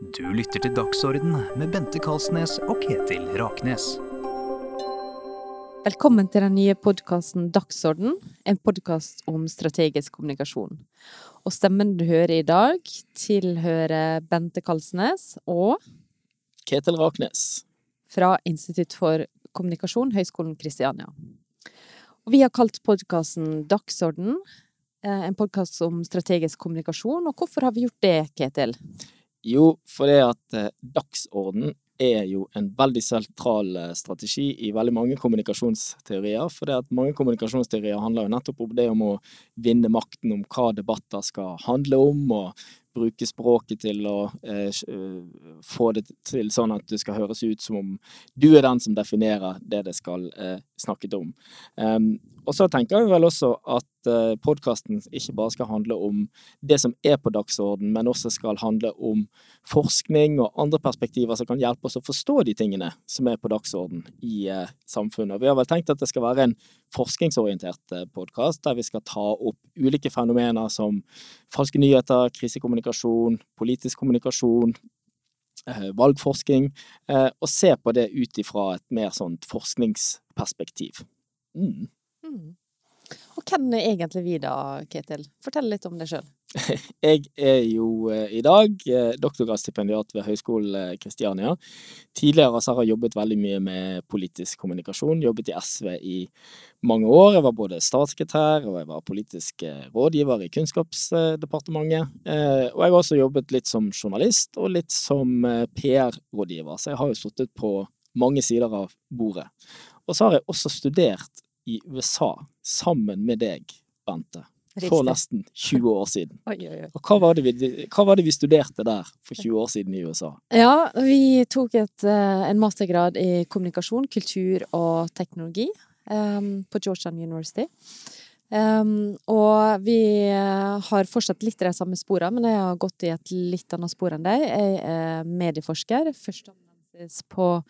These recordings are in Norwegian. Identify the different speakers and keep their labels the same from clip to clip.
Speaker 1: Du lytter til Dagsorden med Bente Kalsnes og Ketil Raknes.
Speaker 2: Velkommen til den nye podkasten Dagsorden, en podkast om strategisk kommunikasjon. Og stemmen du hører i dag, tilhører Bente Kalsnes og
Speaker 3: Ketil Raknes.
Speaker 2: fra Institutt for kommunikasjon, Høgskolen Kristiania. Og vi har kalt podkasten Dagsorden, eh, en podkast om strategisk kommunikasjon. Og hvorfor har vi gjort det, Ketil?
Speaker 3: Jo, for det at eh, dagsorden er jo en veldig sentral eh, strategi i veldig mange kommunikasjonsteorier. For det at mange kommunikasjonsteorier handler jo nettopp om det om å vinne makten, om hva debatter skal handle om, og bruke språket til å eh, eh, få det til sånn at det skal høres ut som om du er den som definerer det det skal eh, snakket om. Em, og så tenker jeg vel også at eh, podkasten ikke bare skal handle om det som er på dagsorden, men også skal handle om forskning og andre perspektiver som kan hjelpe oss å forstå de tingene som er på dagsorden i eh, samfunnet. Vi har vel tenkt at det skal være en forskningsorientert eh, podkast, der vi skal ta opp ulike fenomener som falske nyheter, krisekommunikasjon, politisk kommunikasjon, valgforsking, og se på det ut ifra et mer sånt forskningsperspektiv. Mm.
Speaker 2: Mm. Og hvem er egentlig vi da, Ketil? Fortell litt om deg sjøl.
Speaker 3: Jeg er jo eh, i dag eh, doktorgradsstipendiat ved Høgskolen eh, Kristiania. Tidligere så har jeg jobbet veldig mye med politisk kommunikasjon. Jobbet i SV i mange år. Jeg var både statssekretær og jeg var politisk rådgiver i Kunnskapsdepartementet. Og jeg har også jobbet litt som journalist og litt som PR-rådgiver, så jeg har jo sittet på mange sider av bordet. Og så har jeg også studert i USA sammen med deg, Bente, for nesten 20 år siden.
Speaker 2: Oi, oi, oi.
Speaker 3: Og hva var, det vi, hva var det vi studerte der for 20 år siden i USA?
Speaker 2: Ja, vi tok et, eh, en mastergrad i kommunikasjon, kultur og teknologi um, på Georgetown University. Um, og vi eh, har fortsatt litt i de samme sporene, men jeg har gått i et litt annet spor enn deg. Jeg er medieforsker, førsteamanuensis på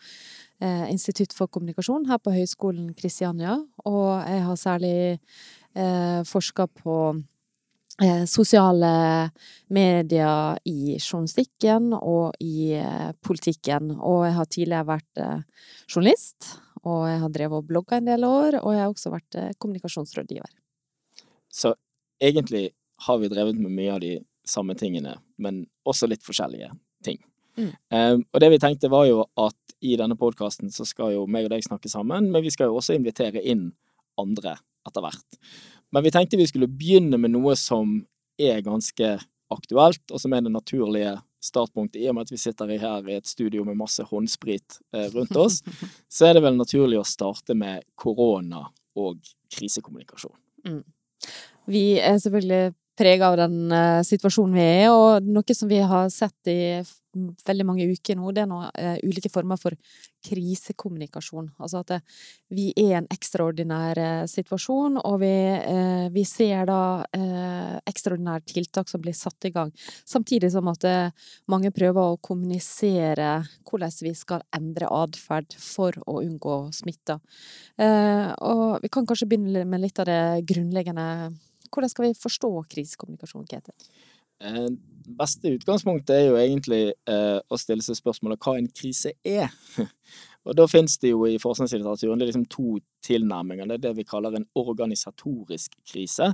Speaker 2: eh, Institutt for kommunikasjon her på Høgskolen Kristiania, og jeg har særlig eh, forska på eh, sosiale medier i journalistikken og i eh, politikken. Og jeg har tidligere vært eh, journalist, og jeg har drevet og blogga en del år, og jeg har også vært eh, kommunikasjonsrådgiver.
Speaker 3: Så egentlig har vi drevet med mye av de samme tingene, men også litt forskjellige ting.
Speaker 2: Mm.
Speaker 3: Um, og det vi tenkte var jo at i denne podkasten så skal jo meg og deg snakke sammen, men vi skal jo også invitere inn andre etter hvert. Men vi tenkte vi skulle begynne med noe som er ganske aktuelt, og som er det naturlige startpunktet. I og med at vi sitter her i et studio med masse håndsprit eh, rundt oss, så er det vel naturlig å starte med korona og krisekommunikasjon.
Speaker 2: Vi er selvfølgelig prega av den uh, situasjonen vi er i, og noe som vi har sett i veldig mange uker nå, det er noe, uh, ulike former for krisekommunikasjon. Altså at eh, vi er i en ekstraordinær situasjon, og vi, vi ser da ekstraordinære tiltak som blir satt i gang, samtidig som at mange prøver å kommunisere hvordan vi skal endre atferd for å unngå smitte. Og vi kan kanskje begynne med litt av det grunnleggende hvordan skal vi forstå krisekommunikasjon, Ketil?
Speaker 3: Eh, beste utgangspunktet er jo egentlig eh, å stille seg spørsmålet hva en krise er. Og da finnes det jo i forskningslitteraturen det er liksom to tilnærminger. Det er det vi kaller en organisatorisk krise,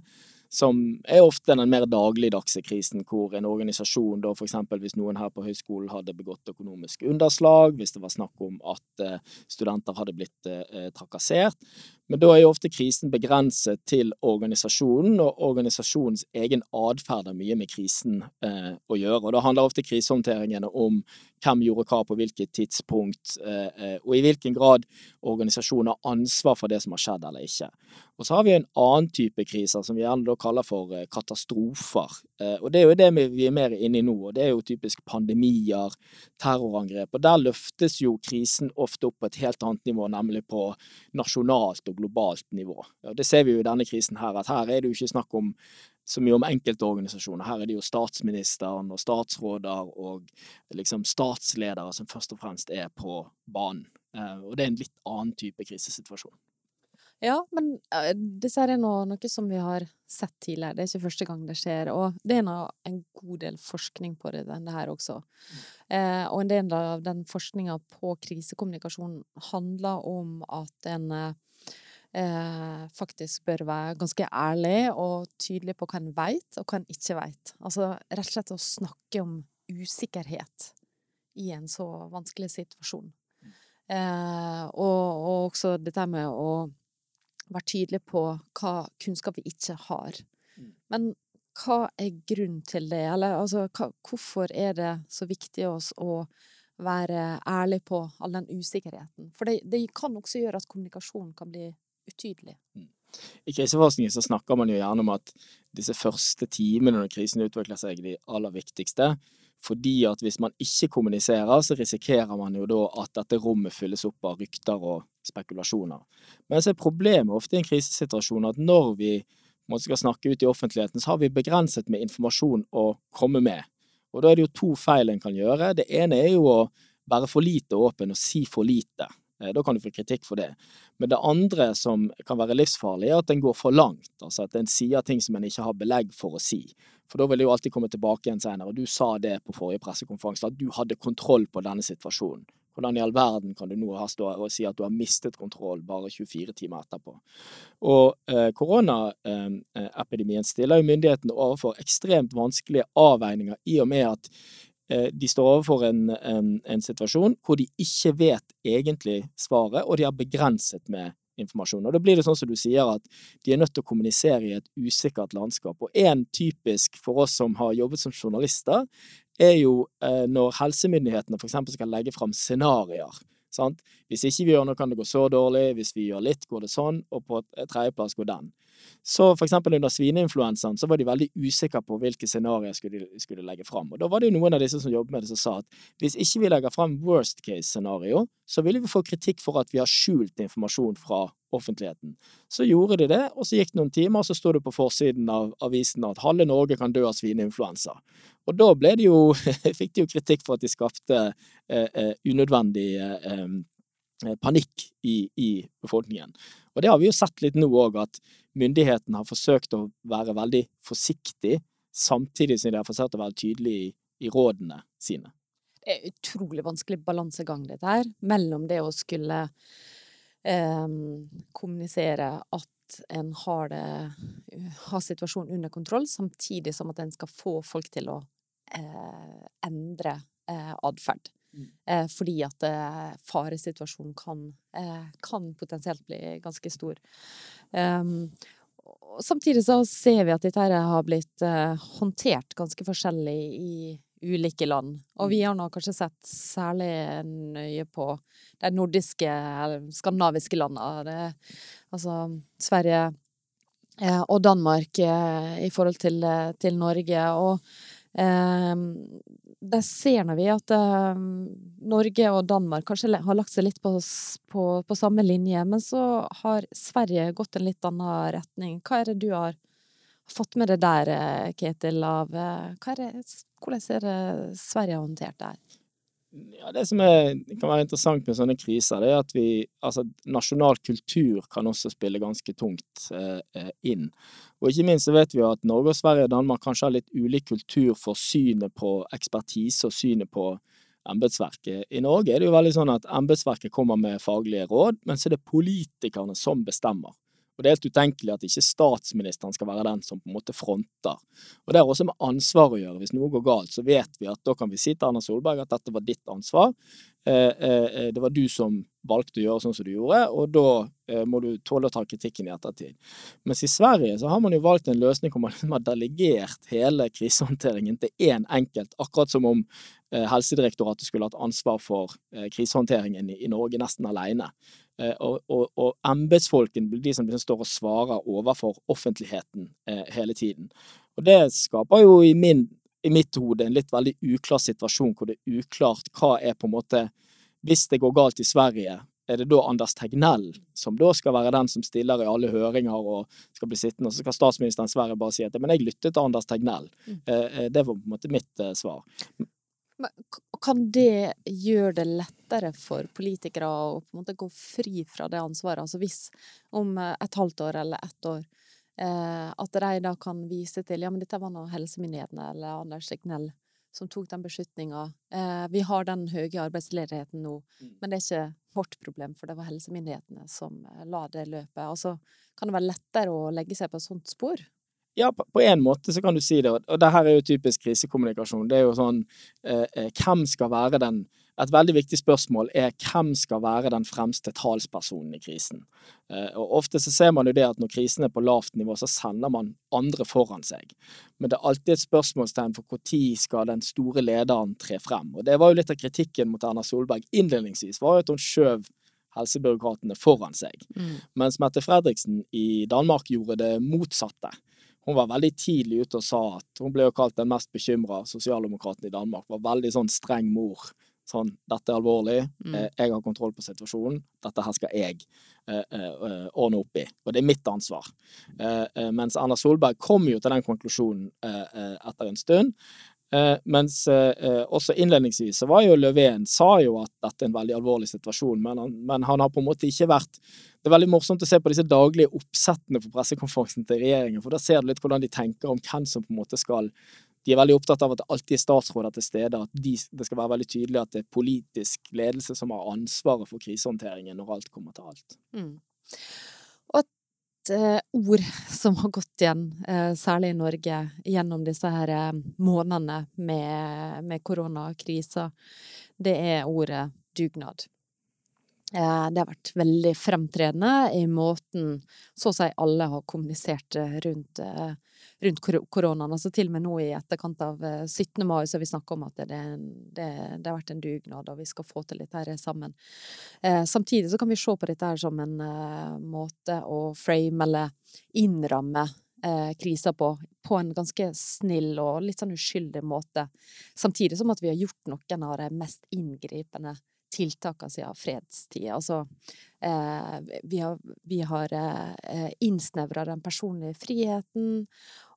Speaker 3: som er ofte den mer dagligdagse krisen, hvor en organisasjon, da eksempel hvis noen her på høyskolen hadde begått økonomisk underslag, hvis det var snakk om at eh, studenter hadde blitt eh, trakassert, men da er jo ofte krisen begrenset til organisasjonen, og organisasjonens egen atferd har mye med krisen eh, å gjøre. Og da handler ofte krisehåndteringene om hvem gjorde hva på hvilket tidspunkt, eh, eh, og i hvilken grad organisasjonen har ansvar for det som har skjedd eller ikke. Og så har vi en annen type kriser som vi gjerne da kaller for eh, katastrofer. Eh, og det er jo det vi er mer inne i nå, og det er jo typisk pandemier, terrorangrep. Og der løftes jo krisen ofte opp på et helt annet nivå, nemlig på nasjonalt og globalt nivå. Det ser vi jo i denne krisen her, at her er det jo ikke snakk om så mye om enkeltorganisasjoner. Her er det jo statsministeren og statsråder og liksom statsledere som først og fremst er på banen. Eh, Og det er en litt annen type krisesituasjon.
Speaker 2: Ja, men uh, dette er noe, noe, som vi har sett tidligere. Det er ikke første gang det skjer. Og det er noe, en god del forskning på det, det her også. Mm. Eh, og en del av den forskninga på krisekommunikasjon handler om at en eh, faktisk bør være ganske ærlig og tydelig på hva en veit, og hva en ikke veit. Altså rett og slett å snakke om usikkerhet i en så vanskelig situasjon. Mm. Eh, og, og, også dette med å være tydelig på hva kunnskap vi ikke har. Mm. Men hva er grunnen til det? Eller altså, hva, hvorfor er det så viktig oss å være ærlig på all den usikkerheten? For det, det kan også gjøre at kommunikasjonen kan bli utydelig. Mm.
Speaker 3: I kriseforskningen så snakker man jo gjerne om at disse første timene når krisen utvikler seg, er de aller viktigste. Fordi at hvis man ikke kommuniserer, så risikerer man jo da at dette rommet fylles opp av rykter og spekulasjoner. Men så er problemet ofte i en krisesituasjon at når vi skal snakke ut i offentligheten, så har vi begrenset med informasjon å komme med. Og da er det jo to feil en kan gjøre. Det ene er jo å være for lite åpen og si for lite. Eh, da kan du få kritikk for det. Men det andre som kan være livsfarlig, er at en går for langt. Altså at en sier ting som en ikke har belegg for å si. For da vil det jo alltid komme tilbake igjen senere. Og du sa det på forrige pressekonferanse, at du hadde kontroll på denne situasjonen. Hvordan i all verden kan du nå stå og si at du har mistet kontroll bare 24 timer etterpå? Og eh, koronaepidemien stiller jo myndighetene overfor ekstremt vanskelige avveininger i og med at de står overfor en, en, en, situasjon hvor de ikke vet egentlig svaret, og de har begrenset med informasjon. Og Da blir det sånn som du sier, at de er nødt til å kommunisere i et usikkert landskap. Og en typisk for oss som har jobbet som journalister, er jo eh, når helsemyndighetene f.eks. skal legge fram scenarioer? Hvis ikke vi gjør noe, kan det gå så dårlig. Hvis vi gjør litt, går det sånn. Og på tredjeplass går den. Så for eksempel under svineinfluensaen så var de veldig usikre på hvilke scenarioer skulle de skulle legge fram. Og da var det jo noen av disse som jobbet med det, som sa at hvis ikke vi legger frem worst case-scenario, så ville vi få kritikk for at vi har skjult informasjon fra offentligheten. Så gjorde de det, og så gikk det noen timer, og så sto det på forsiden av avisen at halve Norge kan dø av svineinfluensa. Og da ble de jo, fikk de jo kritikk for at de skapte eh, eh unødvendig eh, eh, panikk i, i, befolkningen. Og det har vi jo sett litt nå òg, at myndighetene har forsøkt å være veldig forsiktig, samtidig som de har forsøkt å være tydelige i, i rådene sine.
Speaker 2: Det er utrolig vanskelig balansegang, dette her, mellom det å skulle eh, kommunisere at en har, det, har situasjonen under kontroll, samtidig som at en skal få folk til å eh, endre eh, atferd. Eh, fordi at eh, faresituasjonen kan, eh, kan, potensielt bli ganske stor. Um, samtidig så ser vi at dette har blitt eh, håndtert ganske forskjellig i ulike land. Og vi mm. har nå kanskje sett særlig nøye på de nordiske, eller skandinaviske landene. Det, altså Sverige eh, og Danmark eh, i forhold til, til Norge. Og eh, der ser vi at eh, Norge og Danmark kanskje har lagt seg litt på, på, på samme linje, men så har Sverige gått en litt annen retning. Hva er det du har fått med det der, eh, Ketil, av eh, er det, Hvordan er det Sverige har håndtert det her?
Speaker 3: Ja, det som er, kan være interessant med sånne kriser, det er at vi Altså, nasjonal kultur kan også spille ganske tungt eh, eh, inn. Og ikke minst så vet vi at Norge og Sverige og Danmark kanskje har litt ulik kultur for synet på ekspertise og synet på embetsverket. I Norge er det jo veldig sånn at embetsverket kommer med faglige råd, men så er det politikerne som bestemmer. Og det er helt utenkelig at ikke statsministeren skal være den som på en måte fronter. Og det har også med ansvar å gjøre. Hvis noe går galt, så vet vi at da kan vi si til Erna Solberg at dette var ditt ansvar. Eh, eh, eh, det var du som valgte å gjøre sånn som du gjorde, og da må du tåle å ta kritikken i ettertid. Mens i Sverige så har man jo valgt en løsning hvor man har delegert hele krisehåndteringen til én enkelt, akkurat som om Helsedirektoratet skulle hatt ansvar for krisehåndteringen i Norge nesten alene. Eh, og, og, og embetsfolken blir de som liksom står og svarer overfor offentligheten eh, hele tiden. Og det skaper jo i, min, i mitt hode en litt veldig uklar situasjon, hvor det er uklart hva er på en måte Hvis det går galt i Sverige, er det da Anders Tegnell som da skal være den som stiller i alle høringer og skal bli sittende, og så skal statsministeren Sverige bare si at men jeg lyttet til Anders Tegnell. Mm. Eh, det var på en måte mitt svar.
Speaker 2: Men kan det gjøre det lettere for politikere å på en måte gå fri fra det ansvaret. Altså hvis om eh, et halvt år eller ett år eh, at de da kan vise til ja, men dette var nå helsemyndighetene eller Anders Lignell som tok den beslutninga. Eh, vi har den høye arbeidsledigheten nå,
Speaker 3: Mm.
Speaker 2: men det er ikke vårt problem, for det var helsemyndighetene som eh, la det løpet. Altså, kan det være lettere å legge seg på et sånt spor?
Speaker 3: Ja, på en måte så kan du si det, og- og det her er jo typisk krisekommunikasjon. Det er jo sånn eh, eh, Hvem skal være den Et veldig viktig spørsmål er hvem skal være den fremste talspersonen i krisen. Eh, og ofte så ser man jo det at når krisen er på lavt nivå, så sender man andre foran seg. Men det er alltid et spørsmålstegn for når skal den store lederen tre frem. Og det var jo litt av kritikken mot Erna Solberg innledningsvis, var jo at hun skjøv helsebyråkratene foran seg. Mens Mette Fredriksen i Danmark gjorde det motsatte. Hun var veldig tidlig ute og sa at hun ble jo kalt den mest bekymra sosialdemokraten i Danmark. Var veldig sånn streng mor. Sånn 'Dette er alvorlig.
Speaker 2: Mm.
Speaker 3: Eh, jeg har kontroll på situasjonen. Dette her skal jeg eh, eh, ordne opp i. Og det er mitt ansvar. Eh, eh, mens Erna Solberg kom jo til den konklusjonen etter en stund. Eh, mens eh, også innledningsvis så var jo Löfven sa jo at dette er en veldig alvorlig situasjon, men han, men han har på en måte ikke vært Det er veldig morsomt å se på disse daglige oppsettene på pressekonferansen til regjeringen, for da ser du litt hvordan de tenker om hvem som på en måte skal de er veldig opptatt av at det alltid er statsråder til stede, at de, det skal være veldig tydelig at det er politisk ledelse som har ansvaret for krisehåndteringen når alt kommer til alt.
Speaker 2: Mm. Og et eh, ord som har gått igjen, eh, særlig i Norge, gjennom disse her eh, månedene med, med koronakrisa, det er ordet dugnad. Eh, det har vært veldig fremtredende i måten så å si alle har kommunisert eh, rundt, eh, rundt koronaen. Altså til og med nå i etterkant av eh, 17. mai så har vi snakka om at det, det, det har vært en dugnad, og vi skal få til dette her sammen. Eh, samtidig så kan vi se på dette her som en eh, måte å frame eller innramme eh, krisa på, på en ganske snill og litt sånn uskyldig måte. Samtidig som at vi har gjort noen av de mest inngripende tiltakene siden fredstida. Altså, eh, vi har, vi har eh, innsnevra den personlige friheten,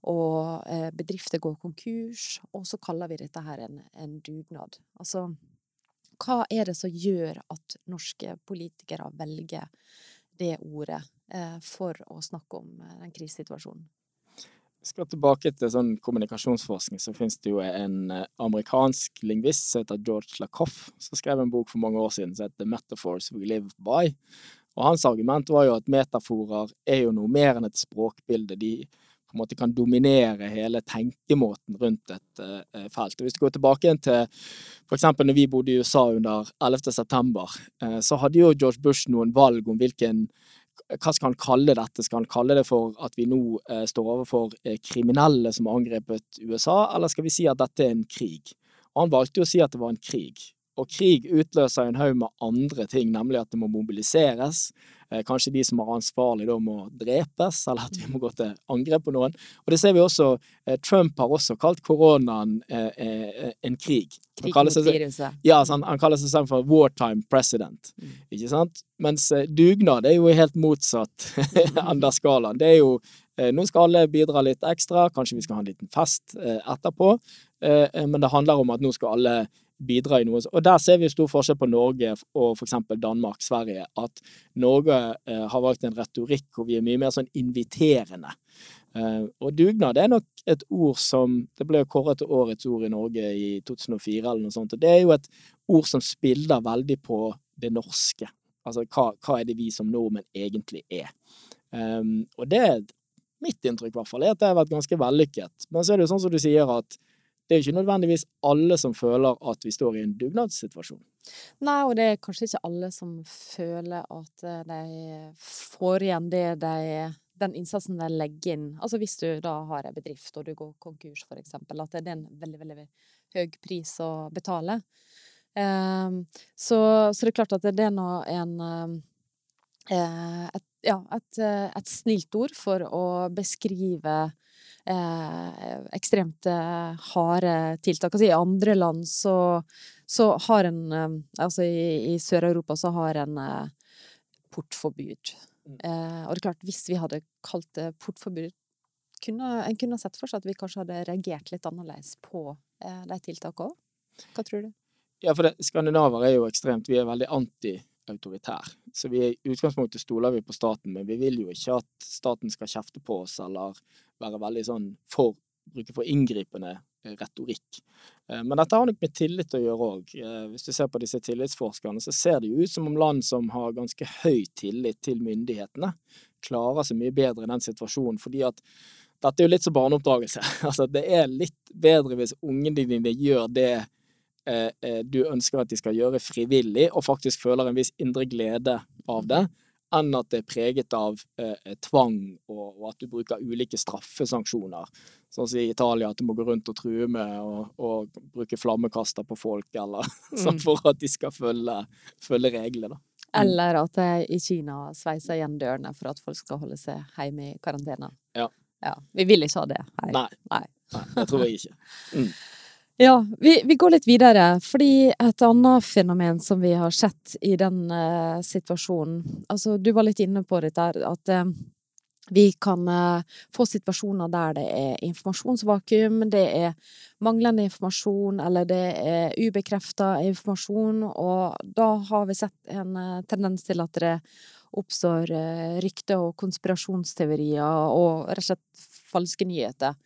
Speaker 2: og eh, bedrifter går konkurs, og så kaller vi dette her en, en dugnad. Altså, hva er det som gjør at norske politikere velger det ordet eh, for å snakke om eh, den krisesituasjonen?
Speaker 3: Skal tilbake til sånn kommunikasjonsforskning, så finnes det jo en eh, amerikansk lingvist som heter George Lakoff, som skrev en bok for mange år siden som heter Metaphors We Live By. Og hans argument var jo at metaforer er jo noe mer enn et språkbilde. De på en måte kan dominere hele tenkemåten rundt et uh, felt. Og hvis du går tilbake til eksempel når vi bodde i USA under 11. september, eh, så hadde jo George Bush noen valg om hvilken hva skal han kalle dette? Skal han kalle det for at vi nå eh, står overfor eh, kriminelle som har angrepet USA, eller skal vi si at dette er en krig? Og han valgte jo å si at det var en krig. Og krig utløser en haug med andre ting, nemlig at det må mobiliseres. Eh, kanskje de som er ansvarlig da må drepes, eller at vi må gå til angrep på noen. Og det ser vi også. Eh, Trump har også kalt koronaen eh, en krig.
Speaker 2: Krig mot viruset.
Speaker 3: ja, altså han, han kaller seg selv for wartime president,
Speaker 2: Mm.
Speaker 3: ikke sant? Mens dugnad er jo helt motsatt enda skalaen. Det er jo nå skal alle bidra litt ekstra, kanskje vi skal ha en liten fest etterpå, men det handler om at nå skal alle bidra i noe. Og der ser vi stor forskjell på Norge og eksempel Danmark, Sverige, at Norge eh, har valgt en retorikk hvor vi er mye mer sånn inviterende. Eh, og dugnad er nok et ord som Det ble kåret til årets ord i Norge i 2004 eller noe sånt. Og det er jo et ord som spiller veldig på det norske. Altså hva, hva er det vi som nordmenn egentlig er? Um, og det mitt inntrykk, i hvert fall, er at det har vært ganske vellykket. Men så er det jo sånn som du sier, at det er jo ikke nødvendigvis alle som føler at vi står i en dugnadssituasjon.
Speaker 2: Nei, og det er kanskje ikke alle som føler at eh, de får igjen det de den innsatsen de legger inn. Altså hvis du da har en bedrift og du går konkurs, for eksempel, at det er en veldig, veldig høy pris å betale. Ehm, så, så det er klart at det er nå en eh, et, ja, et, eh, et snilt ord for å beskrive ekstremt eh, harde tiltak. Altså, I andre land så, så har en eh, Altså i, i Sør-Europa så har en eh, portforbud.
Speaker 3: Mm.
Speaker 2: Eh, og det er klart, hvis vi hadde kalt det portforbud, kunne, en kunne sett for seg at vi kanskje hadde reagert litt annerledes på eh, de tiltakene òg. Hva tror du?
Speaker 3: Ja, for det, skandinaver er jo ekstremt Vi er veldig anti-autoritær. Så vi i utgangspunktet stoler vi på staten, men vi vil jo ikke at staten skal kjefte på oss eller være veldig sånn for Bruke for inngripende eh, retorikk. Eh, men dette har nok med tillit å gjøre òg. Hvis du ser på disse tillitsforskerne, så ser det jo ut som om land som har ganske høy tillit til myndighetene, klarer seg mye bedre i den situasjonen. fordi at dette er jo litt som barneoppdragelse. Altså, det er litt bedre hvis ungene dine gjør det eh, eh, du ønsker at de skal gjøre frivillig, og faktisk føler en viss indre glede av det, enn at det er preget av eh, tvang og, og, at du bruker ulike straffesanksjoner. Sånn som i Italia, at du må gå rundt og true med og, bruke flammekaster på folk, eller sånn mm. for at de skal følge, følge reglene. da.
Speaker 2: Eller at i Kina sveiser igjen dørene for at folk skal holde seg hjemme i karantene.
Speaker 3: Ja.
Speaker 2: ja. Vi vil ikke ha det.
Speaker 3: Nei. Nei. Nei. Det tror jeg ikke. Mm.
Speaker 2: Ja, vi, vi, går litt videre, fordi et annet fenomen som vi har sett i den uh, situasjonen Altså, du var litt inne på dette, at uh, vi kan uh, få situasjoner der det er informasjonsvakuum, det er manglende informasjon, eller det er ubekrefta informasjon, og da har vi sett en tendens til at det oppstår rykter og konspirasjonsteorier og rett og slett falske nyheter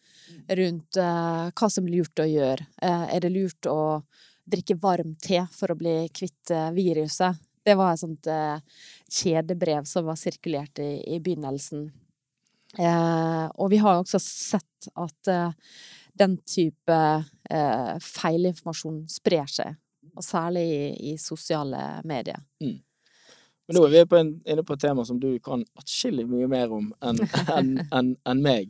Speaker 2: rundt eh, hva som er lurt å gjøre. Eh, er det lurt å drikke varm te for å bli kvitt uh, viruset? Det var et sånt kjedebrev som var sirkulert i, i begynnelsen. og vi har også sett at den type feilinformasjon sprer seg, og særlig i, i sosiale medier.
Speaker 3: Mm. Men nå er vi en, inne på et tema som du kan atskillig mye mer om enn en, en, en meg.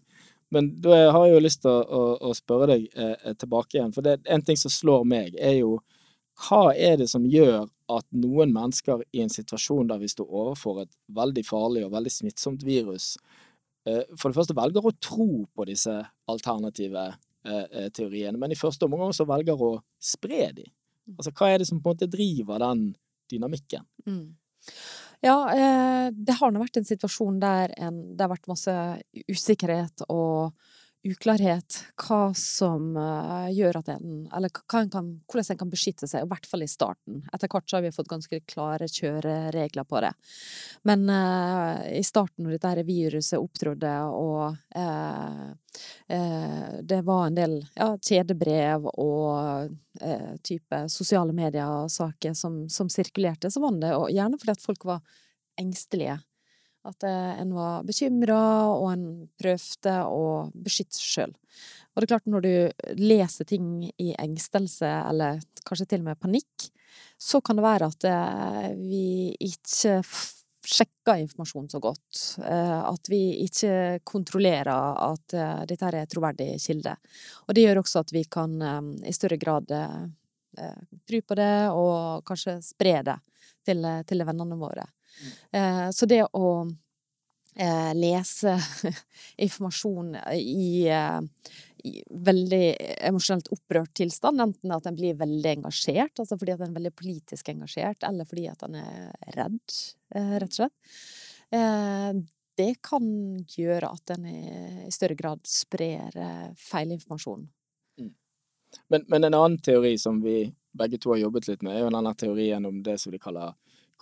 Speaker 3: Men da har jeg jo lyst til å, å, å spørre deg eh, tilbake igjen, for det, en ting som slår meg, er jo hva er det som gjør at noen mennesker i en situasjon der vi står overfor et veldig farlig og veldig smittsomt virus, eh, for det første velger å tro på disse alternative eh, eh teoriene, men i første omgang også velger å spre dem? Mm. Altså, hva er det som på en måte driver den dynamikken? Mm.
Speaker 2: Ja, eh, det har nå vært en situasjon der en, det har vært masse usikkerhet og uklarhet hva som uh, gjør at en Eller en kan, hvordan en kan beskytte seg, i hvert fall i starten. Etter hvert så har vi fått ganske klare kjøreregler på det. Men uh, i starten, når dette viruset opptrådte, og uh, det var en del ja, kjedebrev og type sosiale medier-saker som, som sirkulerte, så var det gjerne fordi at folk var engstelige at eh, en var bekymra, og en prøvde å beskytte seg sjøl. Og det er klart, når du leser ting i engstelse, eller kanskje til og med panikk, så kan det være at eh, vi ikke sjekker informasjon så godt. Eh, at vi ikke kontrollerer at dette er troverdig kilde. Og det gjør også at vi kan i større grad tro på det, og kanskje spre det til, til vennene våre. Eh, så det å eh, lese informasjon i, eh, i veldig emosjonelt opprørt tilstand, enten at en blir veldig engasjert, altså fordi at en er veldig politisk engasjert, eller fordi at en er redd, rett og slett. Det kan gjøre at en i større grad sprer feilinformasjon. Mm.
Speaker 3: Men, men en annen teori som vi begge to har jobbet litt med, er jo denne teorien om det som de kaller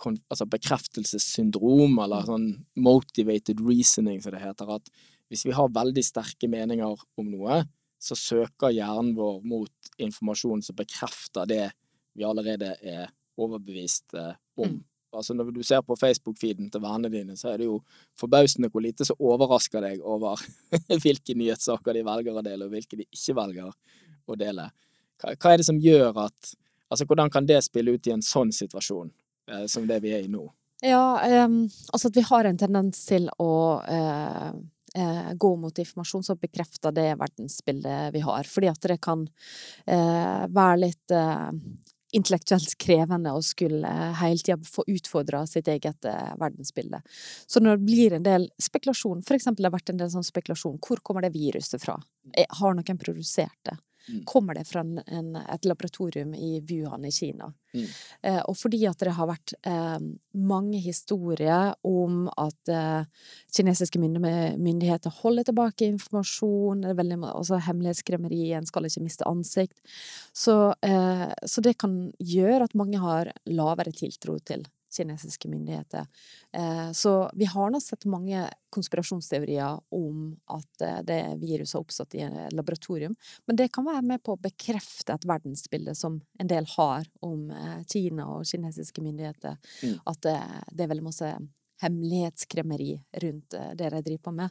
Speaker 3: altså bekreftelsessyndrom, eller mm. sånn motivated reasoning, som det heter. At hvis vi har veldig sterke meninger om noe, så søker hjernen vår mot informasjon som bekrefter det vi allerede er overbevist eh, om. Mm. Altså Når du ser på Facebook-feeden til vennene dine, så er det jo forbausende hvor lite som overrasker deg over hvilke nyhetssaker de velger å dele, og hvilke de ikke velger å dele. Hva, hva er det som gjør at Altså, hvordan kan det spille ut i en sånn situasjon? Eh, som det vi er i nå?
Speaker 2: Ja, um, altså at vi har en tendens til å uh, uh, gå mot informasjon som bekrefter det verdensbildet vi har. Fordi at det kan uh, være litt intellektuelt krevende å skulle hele tida få utfordra sitt eget verdensbilde. Så når det blir en del spekulasjon, for eksempel det har vært en del sånn spekulasjon, hvor kommer det viruset fra? Har noen produsert det?
Speaker 3: Mm.
Speaker 2: kommer det fra en, en, et laboratorium i Wuhan i Kina.
Speaker 3: Mm.
Speaker 2: Eh, og fordi at det har vært eh, mange historier om at eh, kinesiske myndigheter holder tilbake informasjon, det er veldig, altså hemmelighetskremmeri, en skal ikke miste ansikt, så, eh, så det kan gjøre at mange har lavere tiltro til kinesiske myndigheter. Eh, så vi har nå sett mange konspirasjonsteorier om at eh, det viruset har oppstått i et laboratorium, men det kan være med på å bekrefte et verdensbilde som en del har om eh, Kina og kinesiske myndigheter,
Speaker 3: Mm.
Speaker 2: at det, det er veldig masse hemmelighetskremmeri rundt eh, det de driver på med.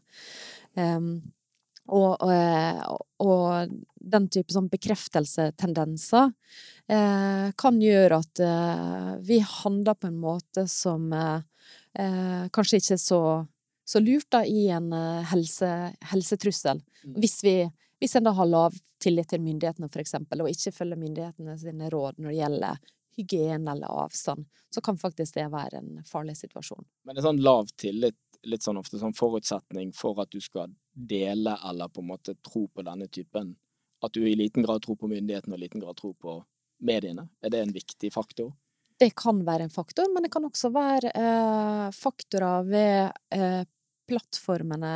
Speaker 2: Og, og, eh, og den type sånn bekreftelsetendenser eh, kan gjøre at eh, vi handler på en måte som eh, eh, kanskje ikke er så, så lurt da, i en eh, helse, helsetrussel.
Speaker 3: Mm.
Speaker 2: Hvis, vi, hvis en da har lav tillit til myndighetene, for eksempel, og ikke følger myndighetene sine råd når det gjelder hygiene eller avstand, så kan faktisk det være en farlig situasjon.
Speaker 3: Men det er sånn lav tillit litt sånn ofte sånn forutsetning for at du skal dele eller på en måte tro på denne typen? At du i liten grad tror på myndighetene og i liten grad tror på mediene? Er det en viktig faktor?
Speaker 2: Det kan være en faktor, men det kan også være eh, faktorer ved eh, plattformene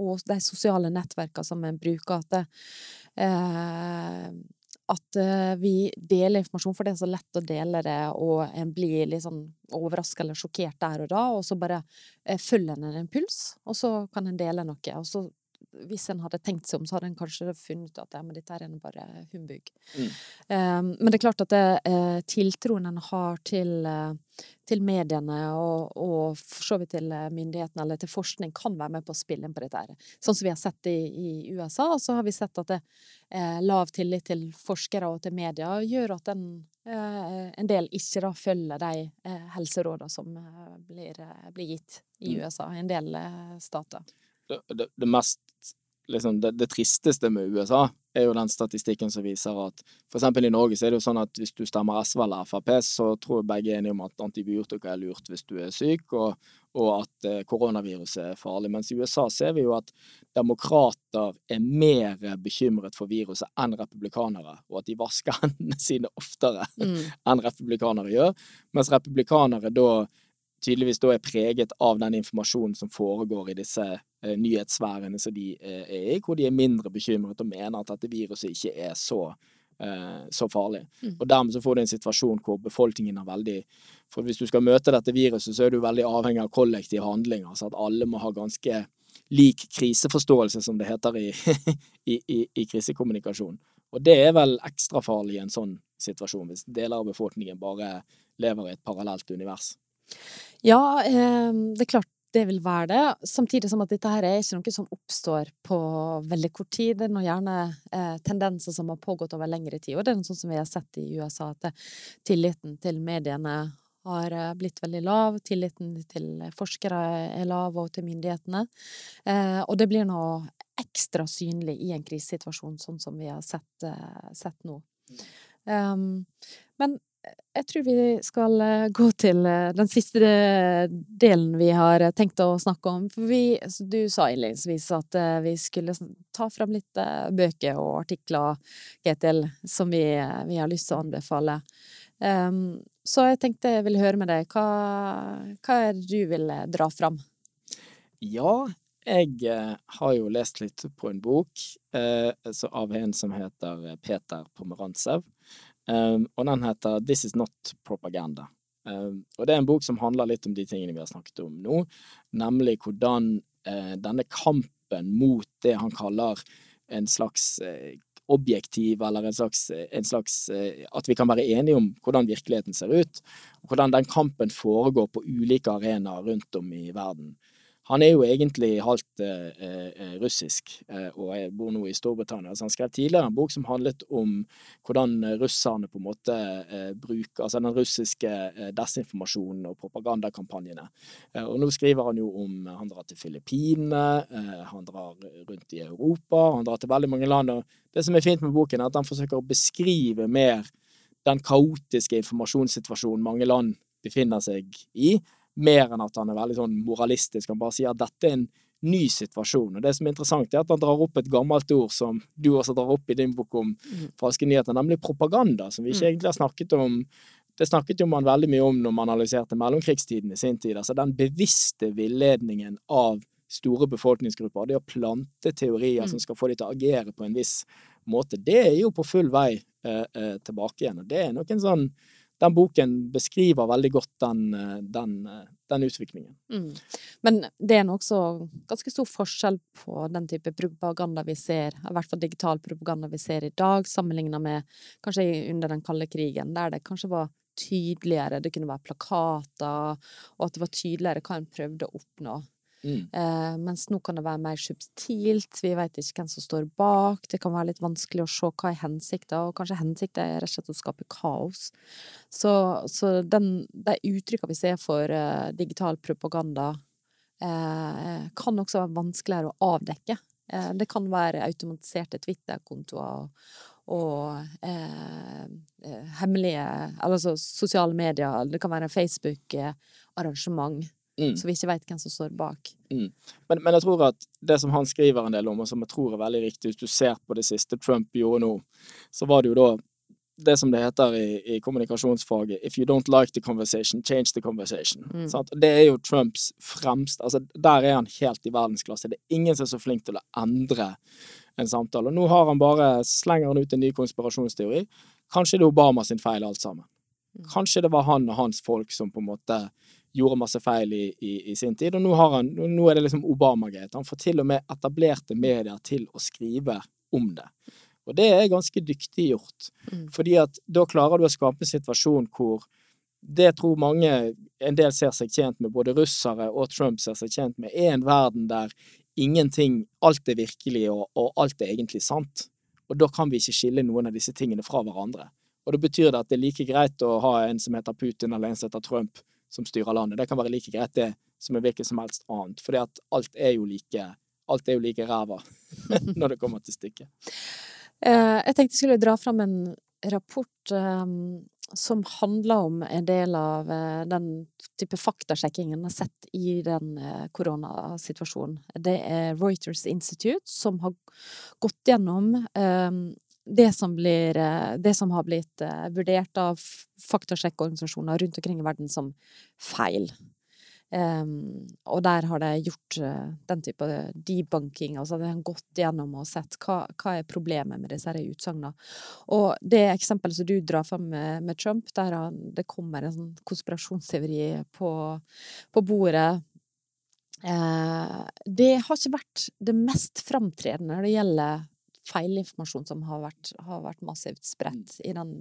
Speaker 2: og de sosiale nettverkene som en bruker. At, det, eh, at eh, vi deler informasjon, for det er så lett å dele det, og en blir litt sånn overraska eller sjokkert der og da, og så bare eh, følger en en impuls, og så kan en dele noe. Og så hvis en hadde tenkt seg om, så hadde en kanskje funnet at ja, men dette er en bare humbug.
Speaker 3: Mm.
Speaker 2: Um, men det er klart at det, uh, tiltroen en har til, uh, til mediene og, og for så vidt til eh, myndighetene eller til forskning, kan være med på å spille inn på dette. Sånn som vi har sett i, i USA, så har vi sett at det, uh, lav tillit til forskere og til media gjør at en, en del ikke da følger de helserådene som blir, blir gitt i
Speaker 3: Mm.
Speaker 2: USA, i en del stater.
Speaker 3: det, det, det mest liksom, det, det tristeste med USA er jo den statistikken som viser at for eksempel i Norge så er det jo sånn at hvis du stemmer SV eller Frp, så tror jeg begge er enige om at antibiotika er lurt hvis du er syk, og, og at eh, koronaviruset er farlig. Mens i USA ser vi jo at demokrater er mer bekymret for viruset enn republikanere, og at de vasker hendene sine oftere
Speaker 2: Mm.
Speaker 3: enn republikanere gjør, mens republikanere da tydeligvis da er preget av den informasjonen som foregår i disse eh, nyhetssfærene som de eh, er i, hvor de er mindre bekymret og mener at dette viruset ikke er så, eh, så farlig.
Speaker 2: Mm.
Speaker 3: Og dermed så får du en situasjon hvor befolkningen er veldig For hvis du skal møte dette viruset, så er du veldig avhengig av kollektiv handling, altså at alle må ha ganske lik kriseforståelse, som det heter i, i, i, i krisekommunikasjon. Og det er vel ekstra farlig i en sånn situasjon, hvis deler av befolkningen bare lever i et parallelt univers.
Speaker 2: Ja, eh, det er klart det vil være det. Samtidig som at dette her er ikke noe som oppstår på veldig kort tid. Det er noe gjerne eh, tendenser som har pågått over lengre tid. Og det er noe sånn som vi har sett i USA, at tilliten til mediene har eh, blitt veldig lav. Tilliten til forskere er lav, og til myndighetene. Eh, og det blir nå ekstra synlig i en krisesituasjon, sånn som vi har sett, eh, sett nå. Um, men jeg tror vi skal eh, gå til eh, den siste delen vi har eh, tenkt å snakke om. For vi, du sa innledningsvis at eh, vi skulle ta frem litt eh, bøker og artikler, Ketil, som vi, eh, vi har lyst til å anbefale. Um, så jeg tenkte jeg ville høre med deg. Hva, hva er det du vil eh, dra fram?
Speaker 3: Ja, jeg eh, har jo lest litt på en bok eh, av en som heter eh, Peter Pomerantsev, um, og den heter This Is Not Propaganda. Um, og det er en bok som handler litt om de tingene vi har snakket om nå, nemlig hvordan uh, denne kampen mot det han kaller en slags uh, objektiv, eller en slags, en slags uh, At vi kan være enige om hvordan virkeligheten ser ut, og hvordan den kampen foregår på ulike arenaer rundt om i verden. Han er jo egentlig halvt eh, eh, russisk, eh, og jeg bor nå i Storbritannia. Så han skrev tidligere en bok som handlet om hvordan eh, russerne på en måte eh, bruker Altså den russiske eh, desinformasjonen og propagandakampanjene. Eh, og nå skriver han jo om Han drar til Filippinene, eh, han drar rundt i Europa, han drar til veldig mange land. Og det som er fint med boken, er at han forsøker å beskrive mer den kaotiske informasjonssituasjonen mange land befinner seg i, mer enn at han er veldig sånn moralistisk. Han bare sier at dette er en ny situasjon. Og det som er interessant, er at han drar opp et gammelt ord som du også drar opp i din bok om
Speaker 2: Mm.
Speaker 3: falske nyheter, nemlig propaganda, som vi ikke
Speaker 2: Mm.
Speaker 3: egentlig har snakket om. Det snakket jo man veldig mye om når man analyserte mellomkrigstiden i sin tid. Altså den bevisste villedningen av store befolkningsgrupper, det å plante teorier
Speaker 2: Mm.
Speaker 3: som skal få de til å agere på en viss måte, det er jo på full vei eh, eh, tilbake igjen. Og det er nok en sånn Den boken beskriver veldig godt den, eh, den, eh, den utviklingen.
Speaker 2: Mm. Men det er også ganske stor forskjell på den type propaganda vi ser, i hvert fall digital propaganda vi ser i dag, sammenligna med kanskje under den kalde krigen, der det kanskje var tydeligere, det kunne være plakater, og at det var tydeligere hva en prøvde å oppnå.
Speaker 3: Mm.
Speaker 2: Eh, mens nå kan det være mer subtilt, vi vet ikke hvem som står bak, det kan være litt vanskelig å se hva er hensikta, og kanskje hensikta er rett og slett å skape kaos. Så, så den, de uttrykkene vi ser for eh, digital propaganda, eh, kan også være vanskeligere å avdekke. Eh, det kan være automatiserte Twitter-kontoer og eh, eh, hemmelige Altså sosiale medier, det kan være Facebook-arrangement
Speaker 3: Mm.
Speaker 2: så vi ikke vet hvem som står bak.
Speaker 3: Men, men jeg tror at det som han skriver en del om, og som jeg tror er veldig riktig, hvis du ser på det siste Trump gjorde nå, så var det jo da det som det heter i, i kommunikasjonsfaget If you don't like the conversation, change the conversation.
Speaker 2: Mm.
Speaker 3: Det er jo Trumps fremste altså Der er han helt i verdensklasse. Det er ingen som er så flink til å endre en samtale. Og nå har han bare slenger han ut en ny konspirasjonsteori. Kanskje det er Obama sin feil, alt sammen.
Speaker 2: Mm.
Speaker 3: Kanskje det var han og hans folk som på en måte gjorde masse feil i, i, i sin tid, og nå, har han, nå er det liksom Obama-greit. Han får til og med etablerte medier til å skrive om det. Og det er ganske dyktig gjort,
Speaker 2: Mm.
Speaker 3: fordi at da klarer du å skape en situasjon hvor det tror mange en del ser seg tjent med, både russere og Trump ser seg tjent med, er en verden der ingenting, alt er virkelig og, og alt er egentlig sant. Og da kan vi ikke skille noen av disse tingene fra hverandre. Og da betyr det at det er like greit å ha en som heter Putin eller en som heter Trump som styrer landet. Det kan være like greit det som hvilket som helst annet. Fordi alt er jo like Alt er jo like ræva når det kommer til stykket.
Speaker 2: Eh, jeg tenkte jeg skulle dra fram en rapport um, som handler om en del av eh, den type faktasjekkingen jeg har sett i den koronasituasjonen. Det er Reuters Institute som har gått gjennom eh, det som, blir, eh, det som har blitt eh, vurdert av faktasjekkorganisasjoner rundt omkring i verden som feil. Um, og der har de gjort eh, den type debunking, altså de har gått gjennom og sett hva, hva er problemet med disse utsagnene. Og det eksempelet som du drar fram med, med Trump, der det kommer en sånn konspirasjonsteori på, på bordet Det har ikke vært det mest framtredende når det gjelder feilinformasjon som har vært, har vært massivt spredt i den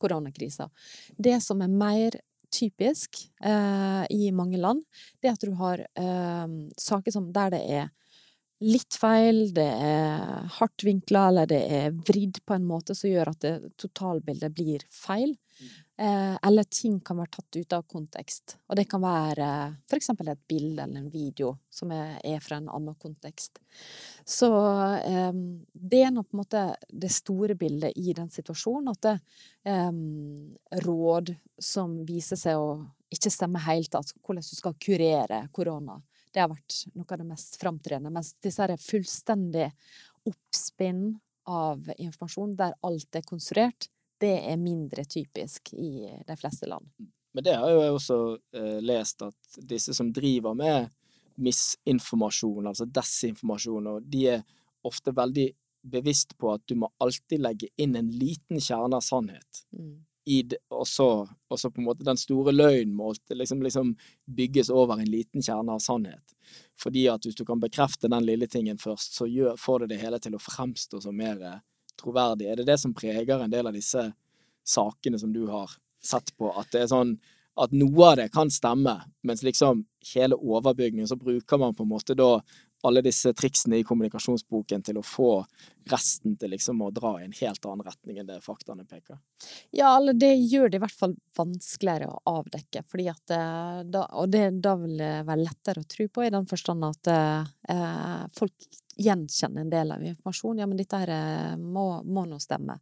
Speaker 2: koronakrisa. Det som er mer typisk eh, i mange land, det er at du har eh, saker som der det er litt feil, det er hardt vinkla, eller det er vridd på en måte som gjør at det totalbildet blir feil. Eh, eller ting kan være tatt ut av kontekst. Og det kan være for eksempel et bilde eller en video som er, er fra en annen kontekst. Så eh, det er nå på en måte det store bildet i den situasjonen, at det, eh, råd som viser seg å ikke stemme helt, altså hvordan du skal kurere korona, det har vært noe av det mest framtredende. Mens disse her fullstendig oppspinn av informasjon der alt er konstruert, det er mindre typisk i de fleste land.
Speaker 3: Men det har jo jeg også eh, lest, at disse som driver med misinformasjon, altså desinformasjon, og de er ofte veldig bevisst på at du må alltid legge inn en liten kjerne av sannhet.
Speaker 2: Mm.
Speaker 3: Det, og, så, og så på en måte den store løgnen må liksom, liksom bygges over en liten kjerne av sannhet. Fordi at hvis du kan bekrefte den lille tingen først, så gjør, får det det hele til å fremstå som mer eh, troverdig. Er det det som preger en del av disse sakene som du har sett på? At det er sånn at noe av det kan stemme, mens liksom hele overbygningen, så bruker man på en måte da alle disse triksene i kommunikasjonsboken til å få resten til liksom å dra i en helt annen retning enn det faktaene peker.
Speaker 2: Ja, eller det gjør det i hvert fall vanskeligere å avdekke, fordi at eh, da, Og det da vil det være lettere å tro på, i den forstand at eh, folk gjenkjenner en del av informasjonen. Ja, men dette her eh, må, må nå stemme.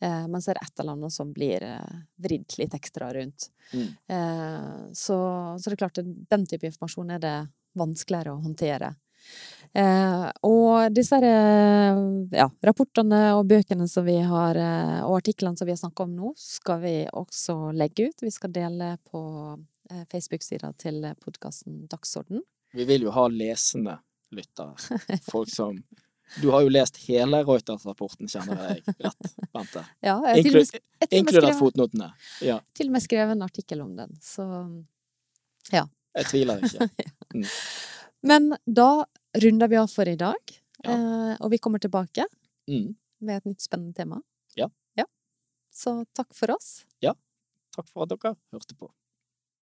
Speaker 2: Eh, men så er det et eller annet som blir eh, vridd litt ekstra rundt.
Speaker 3: Mm.
Speaker 2: Eh, så, så det er klart den type informasjon er det vanskeligere å håndtere. Eh, og disse eh, ja, rapportene og bøkene som vi har, eh, og artiklene som vi har snakka om nå, skal vi også legge ut. Vi skal dele på Facebook-sida til podkasten Dagsorden.
Speaker 3: Vi vil jo ha lesende lyttere. Folk som Du har jo lest hele Reuters-rapporten, kjenner jeg rett, Bente.
Speaker 2: Ja,
Speaker 3: Inklu- Inkludert fotnotene. Ja,
Speaker 2: til og med skrevet en artikkel om den, så ja.
Speaker 3: jeg tviler ikke.
Speaker 2: Men da runder vi av for i dag,
Speaker 3: Ja.
Speaker 2: eh, og vi kommer tilbake
Speaker 3: Mm.
Speaker 2: med et nytt spennende tema.
Speaker 3: Ja.
Speaker 2: ja. Så takk for oss. Ja.
Speaker 3: Takk for at dere hørte på.